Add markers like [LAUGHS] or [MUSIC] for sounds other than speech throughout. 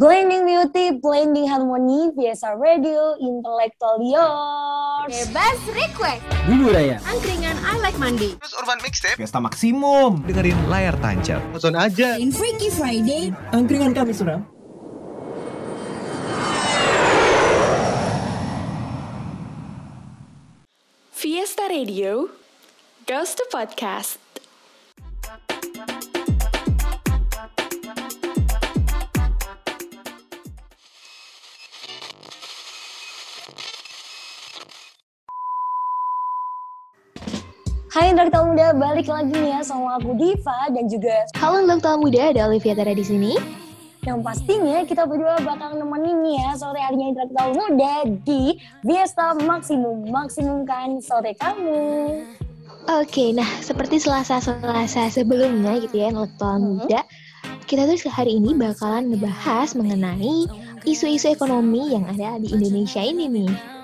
Blending beauty, blending harmony, biasa radio, intellectual yours. Bebas request. Bumbu Raya. Angkringan I like mandi. Terus Urban Mixtape Pesta Maksimum. dengerin layar tancap. Nonton aja In Freaky Friday. Angkringan kami suram. Fiesta Radio goes to podcast. Intelektual muda, balik lagi nih ya sama aku Diva dan juga Halo intelektual muda, ada Olivia Tara di sini. yang pastinya kita berdua bakal nemenin nih ya sore harinya intelektual muda di Fiesta Maksimum, maksimumkan sore kamu. Oke, nah seperti selasa-selasa sebelumnya gitu ya intelektual Mhm. muda, kita tuh hari ini bakalan ngebahas mengenai isu-isu ekonomi yang ada di Indonesia ini nih.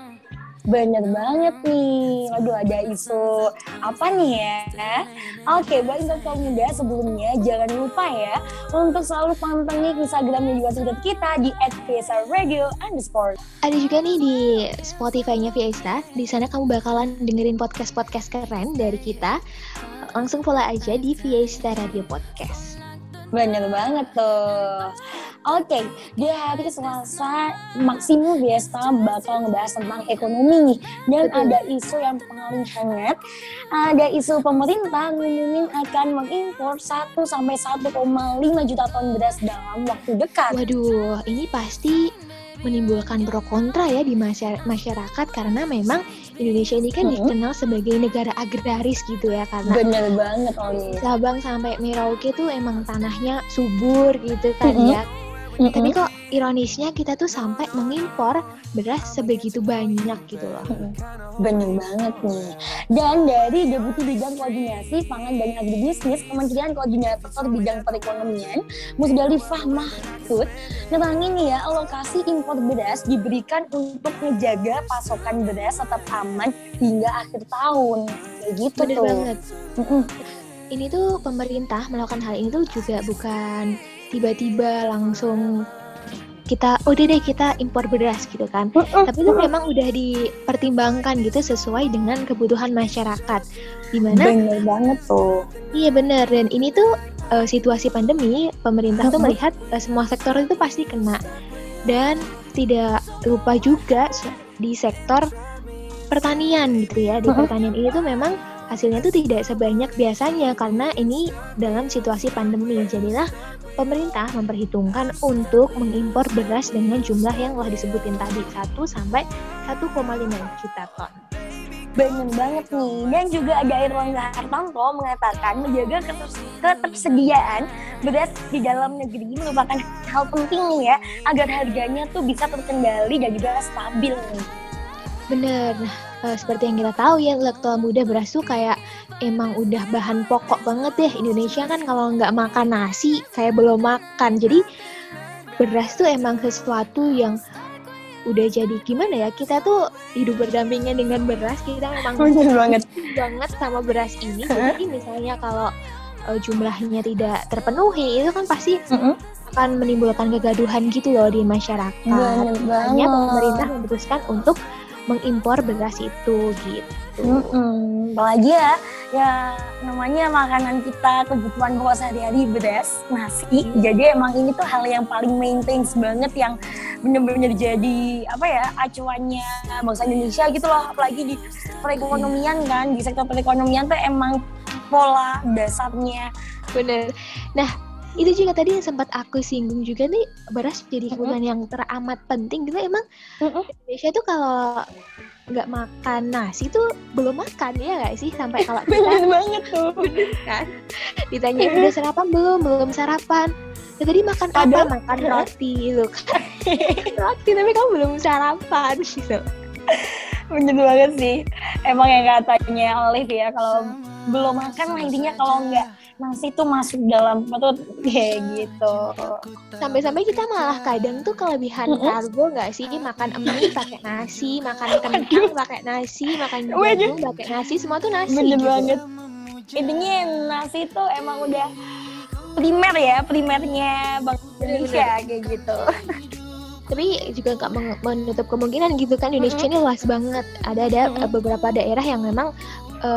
Bener banget nih. Waduh ada isu apa nih ya? Oke, baik intelektual muda sebelumnya jangan lupa ya untuk selalu pantengin Instagram dan juga Twitter kita di @fiesta_radio underscore. Ada juga nih di Spotify-nya Fiesta, di sana kamu bakalan dengerin podcast-podcast keren dari kita. Langsung follow aja di Fiesta Radio Podcast. Bener banget tuh. Oke, di hari Selasa maksimum Fiesta bakal ngebahas tentang ekonomi nih. Dan Betul. ada isu yang paling hangat. Ada isu pemerintah ngumumin akan mengimpor 1 sampai 1,5 juta ton beras dalam waktu dekat. Waduh, ini pasti menimbulkan pro kontra ya di masya- masyarakat karena memang Indonesia ini kan Mhm. dikenal sebagai negara agraris gitu ya karena Bener banget Oli. Sabang sampai Merauke tuh emang tanahnya subur gitu kan Mhm. ya. Tapi kok ironisnya kita tuh sampai mengimpor beras sebegitu banyak gitu loh. Bener banget nih. Dan dari Deputi Bidang Koordinasi Pangan dan Agribisnis Kementerian Koordinator Bidang Perekonomian Musdalifah Mahfud nerangin ya alokasi impor beras diberikan untuk menjaga pasokan beras tetap aman hingga akhir tahun. Kayak gitu Bener tuh. banget. Mm-mm. Ini tuh pemerintah melakukan hal ini tuh juga bukan tiba-tiba langsung kita udah deh kita impor beras gitu kan. Tapi itu memang udah dipertimbangkan gitu sesuai dengan kebutuhan masyarakat. Di mana Bener banget tuh. iya bener. Dan ini tuh eh, situasi pandemi pemerintah tuh melihat eh, semua sektor itu pasti kena. Dan tidak lupa juga di sektor pertanian gitu ya. Di pertanian ini tuh memang hasilnya tuh tidak sebanyak biasanya karena ini dalam situasi pandemi. Jadilah pemerintah memperhitungkan untuk mengimpor beras dengan jumlah yang telah disebutin tadi 1 sampai 1,5 juta ton. Bener banget nih. Dan juga ada Erlangga Hartanto mengatakan menjaga keters- ketersediaan beras di dalam negeri merupakan hal penting nih ya agar harganya tuh bisa terkendali dan juga stabil nih. Bener, nah eh, seperti yang kita tahu ya intelektual muda beras tuh kayak emang udah bahan pokok banget deh. Indonesia kan kalau nggak makan nasi kayak belum makan. Jadi beras tuh emang sesuatu yang udah jadi gimana ya kita tuh hidup berdampingan dengan beras. Kita memang [LAUGHS] Bener banget. banget sama beras ini. Jadi [LAUGHS] misalnya kalau eh, jumlahnya tidak terpenuhi itu kan pasti Mm-mm. akan menimbulkan kegaduhan gitu loh di masyarakat. Makanya pemerintah memutuskan untuk mengimpor beras itu gitu. Mm-mm. Apalagi ya, ya namanya makanan kita kebutuhan pokok sehari-hari beras, nasi. Jadi emang ini tuh hal yang paling maintenance banget yang bener-bener jadi apa ya acuannya bangsa Indonesia gitu loh. Apalagi di perekonomian kan, di sektor perekonomian tuh emang pola dasarnya. Bener. Nah, itu juga tadi yang sempat aku singgung juga nih beras jadi kebutuhan yang teramat penting gitu. Emang Mm-mm. Indonesia tuh kalau nggak makan nasi tuh belum makan ya nggak sih? Sampai kalau kita [LAUGHS] Bener banget tuh. kan? Ditanya udah sarapan belum? Belum sarapan. Ya, tadi makan apa? Padahal- makan roti gitu kan. [LAUGHS] Roti tapi kamu belum sarapan gitu. Bener banget sih. Emang yang katanya Olive ya, kalau belum makan lah intinya kalau nggak nasi tuh masuk dalam perut kayak gitu. sampai-sampai kita malah kadang tuh kelebihan Mm-mm. karbo nggak sih makan mie pakai nasi makan [LAUGHS] kentang pakai nasi makan jagung pakai nasi semua tuh nasi Bener gitu. banget. Intinya nasi tuh emang udah primer ya, primernya Bank Indonesia kayak gitu. tapi juga nggak menutup kemungkinan gitu kan Indonesia ini luas banget ada ada Mm-mm. beberapa daerah yang memang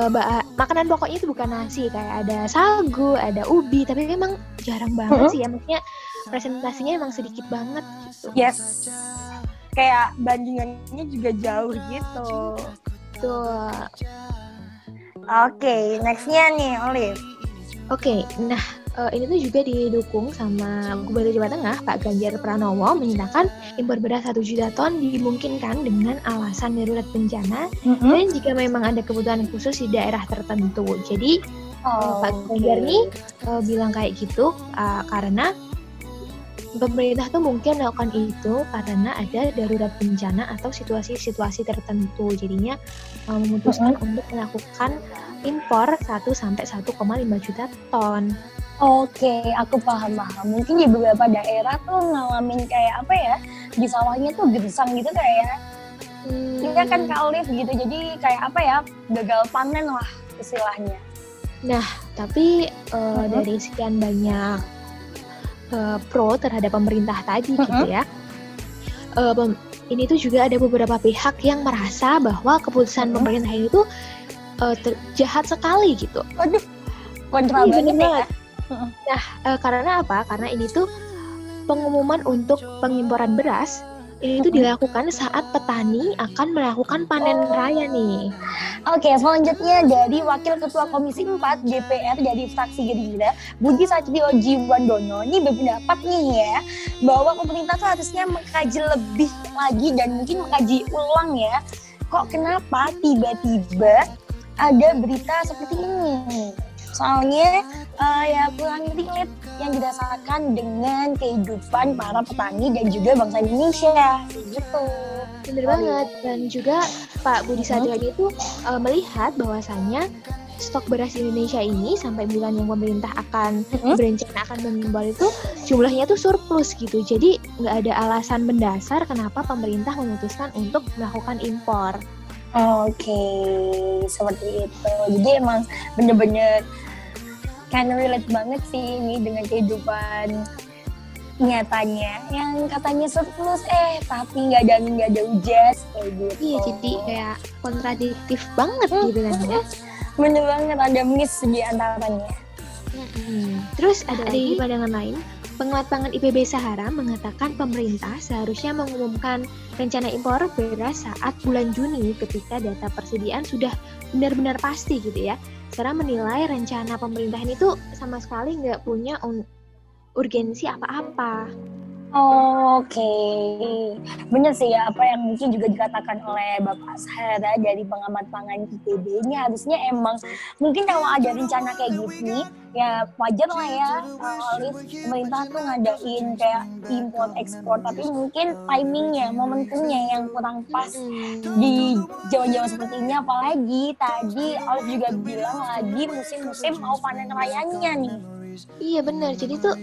ba- makanan pokoknya itu bukan nasi kayak ada sagu ada ubi tapi memang jarang banget Mm-mm. sih ya maksudnya presentasinya emang sedikit banget gitu Yes. Kayak bandingannya juga jauh gitu. tuh Oke, nextnya nih Olive. Oke, nah eh, ini tuh juga didukung sama Gubernur Jawa Tengah Pak Ganjar Pranowo menyatakan impor beras 1 juta ton dimungkinkan dengan alasan darurat bencana dan jika memang ada kebutuhan khusus di daerah tertentu. Jadi Oh, Pak Ganjar nih eh, bilang kayak gitu eh, karena pemerintah tuh mungkin melakukan itu karena ada darurat bencana atau situasi-situasi tertentu. Jadinya eh, memutuskan untuk melakukan impor 1 sampai 1,5 juta ton. Oke, aku paham paham. Mungkin di beberapa daerah tuh ngalamin kayak apa ya? Di sawahnya tuh gersang gitu kayak. Hmm, Ini kan Kak Olive gitu. Jadi kayak apa ya? Gagal panen lah istilahnya. tapi eh, Mhm. dari sekian banyak eh, pro terhadap pemerintah tadi gitu ya. eh, pem- ini tuh juga ada beberapa pihak yang merasa bahwa keputusan Mhm. pemerintah ini tuh eh, ter- jahat sekali gitu. Waduh, kontra Iya, banget ya. Nah, eh, karena apa? Karena ini tuh pengumuman untuk pengimporan beras ini tuh dilakukan saat petani akan melakukan panen raya nih. Oke, selanjutnya dari Wakil Ketua Komisi 4 DPR dari fraksi Gerindra, Budi Satrio Jiwandono, ini berpendapat nih ya, bahwa pemerintah tuh harusnya mengkaji lebih lagi dan mungkin mengkaji ulang ya, kok kenapa tiba-tiba ada berita seperti ini. Soalnya eh, ya kurang relate yang dirasakan dengan kehidupan para petani dan juga bangsa Indonesia, gitu. Bener Oh, banget. Dan juga Pak Budi Satrio ini tuh eh, melihat bahwasannya stok beras Indonesia ini sampai bulan yang pemerintah akan Mhm. berencana akan mengimpor itu jumlahnya tuh surplus gitu. Jadi nggak ada alasan mendasar kenapa pemerintah memutuskan untuk melakukan impor. Oke, seperti itu. Jadi emang bener-bener kind of relate banget sih ini dengan kehidupan nyatanya yang katanya surplus eh tapi nggak ada nggak ada hujan kayak gitu. Iya, jadi kayak kontradiktif banget Hmm. gitu kan ya. bener banget ada miss di antaranya. Terus ada di pandangan lain, penguat pangan IPB Sahara mengatakan pemerintah seharusnya mengumumkan rencana impor beras saat bulan Juni ketika data persediaan sudah benar-benar pasti gitu ya. Sarah menilai rencana pemerintah ini tuh sama sekali nggak punya un- urgensi apa-apa. Oke, bener sih ya apa yang mungkin juga dikatakan oleh Bapak Sahara dari pengamat pangan IPB ini harusnya emang mungkin kalau ada rencana kayak gini ya wajar lah ya uh, Olive pemerintah tuh ngadain kayak import ekspor tapi mungkin timingnya momentumnya yang kurang pas di jawa-jawa seperti ini apalagi tadi Olive juga bilang lagi musim-musim mau panen rayanya nih. Iya benar. Jadi tuh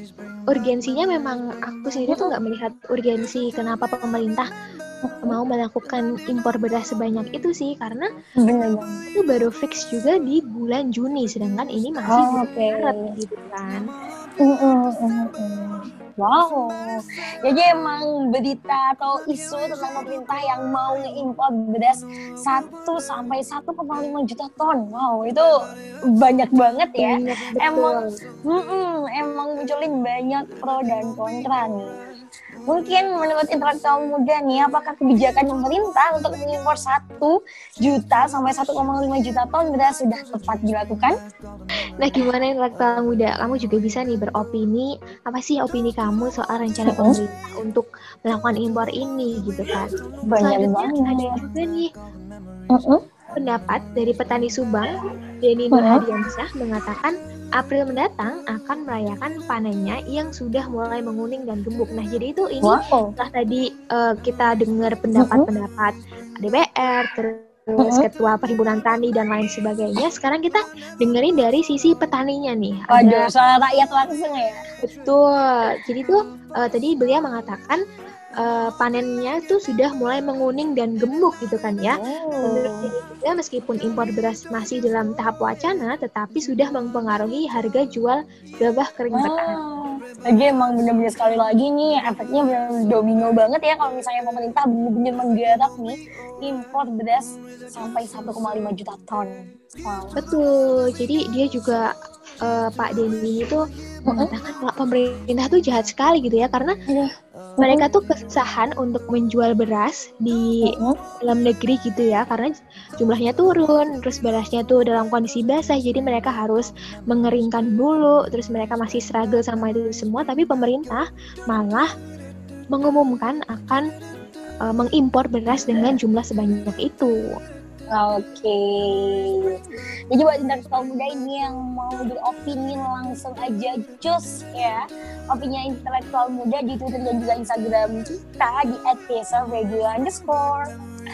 urgensinya memang aku sendiri tuh nggak melihat urgensi kenapa pemerintah mau melakukan impor beras sebanyak itu sih karena itu baru fix juga di bulan Juni sedangkan ini masih Oh, bulan oke. Maret gitu kan. Mm, mm, mm, mm. Wow, jadi emang berita atau isu tentang pemerintah yang mau ngeimpor beras 1 sampai 1,5 juta ton. Wow, itu banyak banget ya. Banyak, Emang- betul. Mm-mm, emang munculin banyak pro dan kontra nih. Mungkin menurut intelektual muda nih, apakah kebijakan pemerintah untuk mengimpor 1 juta sampai 1,5 juta ton beras sudah tepat dilakukan? Nah gimana intelektual muda? Kamu juga bisa nih beropini. Apa sih opini kamu soal rencana pemerintah untuk melakukan impor ini gitu kan? Banyak Selanjutnya ada banget. juga nih Mm-mm. Pendapat dari petani Subang, Denny Mhm. Nurhadiansyah mengatakan April mendatang akan merayakan panennya yang sudah mulai menguning dan gembuk. Nah, jadi itu ini Wow. setelah tadi eh, kita dengar pendapat-pendapat DPR, terus ketua perhimpunan tani dan lain sebagainya. Sekarang kita dengerin dari sisi petaninya nih. Waduh, Ada soal rakyat langsung ya. betul. Jadi tuh eh, tadi beliau mengatakan eh, panennya tuh sudah mulai menguning dan gemuk gitu kan ya. Menurut Oh. diri juga meskipun impor beras masih dalam tahap wacana, tetapi sudah mempengaruhi harga jual gabah kering petani. Wow. Lagi emang bener-bener sekali lagi nih efeknya bener domino banget ya kalau misalnya pemerintah bener-bener menggarap nih impor beras sampai 1,5 juta ton. Wow. Betul. Jadi dia juga eh, Pak Denny ini tuh mengatakan kalau pemerintah tuh jahat sekali gitu ya karena Iya. Mereka tuh kesusahan untuk menjual beras di dalam negeri gitu ya karena jumlahnya turun terus berasnya tuh dalam kondisi basah jadi mereka harus mengeringkan dulu terus mereka masih struggle sama itu semua tapi pemerintah malah mengumumkan akan eh, mengimpor beras dengan jumlah sebanyak itu. Oke. Jadi buat intelektual muda ini yang mau beropini langsung aja cus ya. Opini intelektual muda di Twitter dan juga Instagram kita di @radio underscore.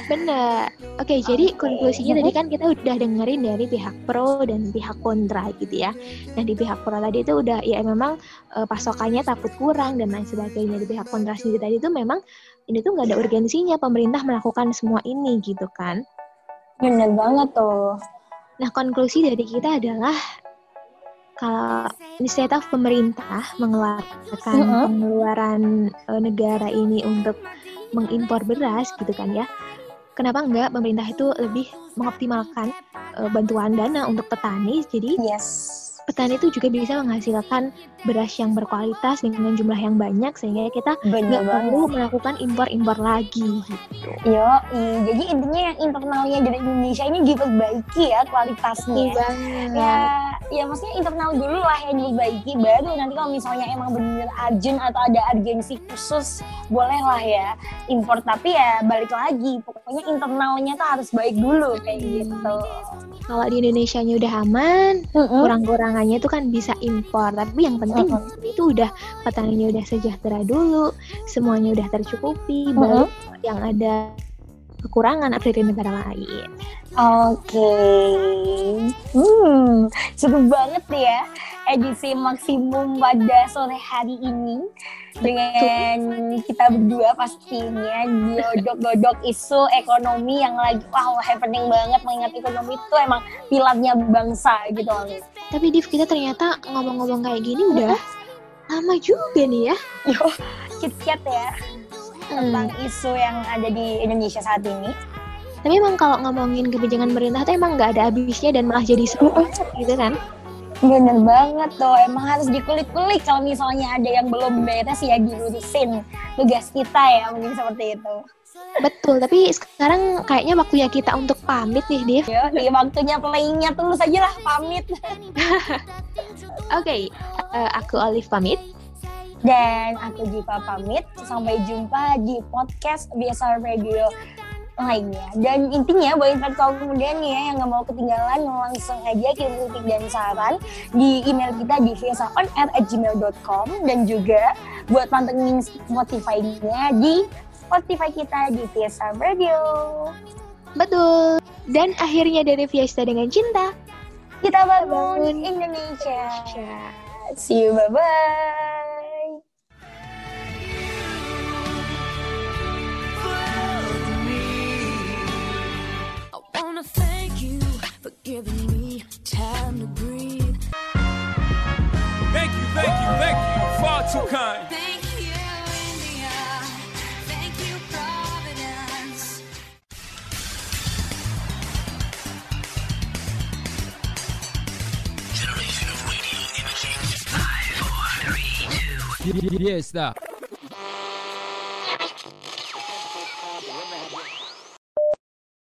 Benar. Oke, jadi konklusinya tadi kan kita udah dengerin dari pihak pro dan pihak kontra gitu ya. Nah di pihak pro tadi itu udah ya memang eh, pasokannya takut kurang dan lain sebagainya. Di pihak kontra sendiri tadi itu memang ini tuh nggak ada urgensinya pemerintah melakukan semua ini gitu kan. Bener banget tuh. Nah konklusi dari kita adalah kalau inisiatif pemerintah mengeluarkan Mhm. pengeluaran eh, negara ini untuk mengimpor beras gitu kan ya. Kenapa enggak pemerintah itu lebih mengoptimalkan eh, bantuan dana untuk petani jadi Yes. Petani itu juga bisa menghasilkan beras yang berkualitas dengan jumlah yang banyak sehingga kita nggak perlu melakukan impor-impor lagi gitu. Yo, jadi intinya yang internalnya dari Indonesia ini diperbaiki ya kualitasnya. banget. Ya, ya maksudnya internal dulu lah yang diperbaiki baru nanti kalau misalnya emang bener urgent atau ada urgensi khusus boleh lah ya impor tapi ya balik lagi pokoknya internalnya tuh harus baik dulu kayak gitu. Kalau di Indonesia-nya udah aman, Mm-mm. Kurang-kurangannya itu kan bisa impor. Tapi yang penting Mm-mm. itu udah petaninya udah sejahtera dulu, semuanya udah tercukupi, Mm-mm. baru yang ada kekurangan dari negara lain. Oke, hmm, seru banget ya edisi maksimum pada sore hari ini dengan kita berdua pastinya godok-godok isu ekonomi yang lagi wow happening banget mengingat ekonomi itu emang pilarnya bangsa gitu. Tapi Div, kita ternyata ngomong-ngomong kayak gini udah lama juga nih ya. Yo, chit-chat ya tentang isu yang ada di Indonesia saat ini. Tapi emang kalau ngomongin kebijakan pemerintah tuh emang nggak ada habisnya dan malah jadi seru gitu kan. Bener banget tuh, emang harus dikulik-kulik kalau misalnya ada yang belum beres ya dilurusin tugas kita ya mungkin seperti itu. Betul, tapi sekarang kayaknya waktunya kita untuk pamit nih, Div. Yo, di waktunya playingnya tulus aja lah pamit. [LAUGHS] Oke, eh, aku Olive pamit. Dan aku Jiva pamit, sampai jumpa di podcast Biasa Radio lainnya. Dan intinya buat intelektual kemudian nih ya yang nggak mau ketinggalan langsung aja kirim kritik dan saran di email kita di viasaonair@gmail.com dan juga buat pantengin Spotify-nya di Spotify kita di Viasa Radio. Betul. Dan akhirnya dari Fiesta dengan cinta. Kita bangun Bangun Indonesia. See you, bye-bye. Wanna thank you for giving me time to breathe. Thank you, thank you, thank you. Far too kind. Thank you, India. Thank you, Providence. Fiesta.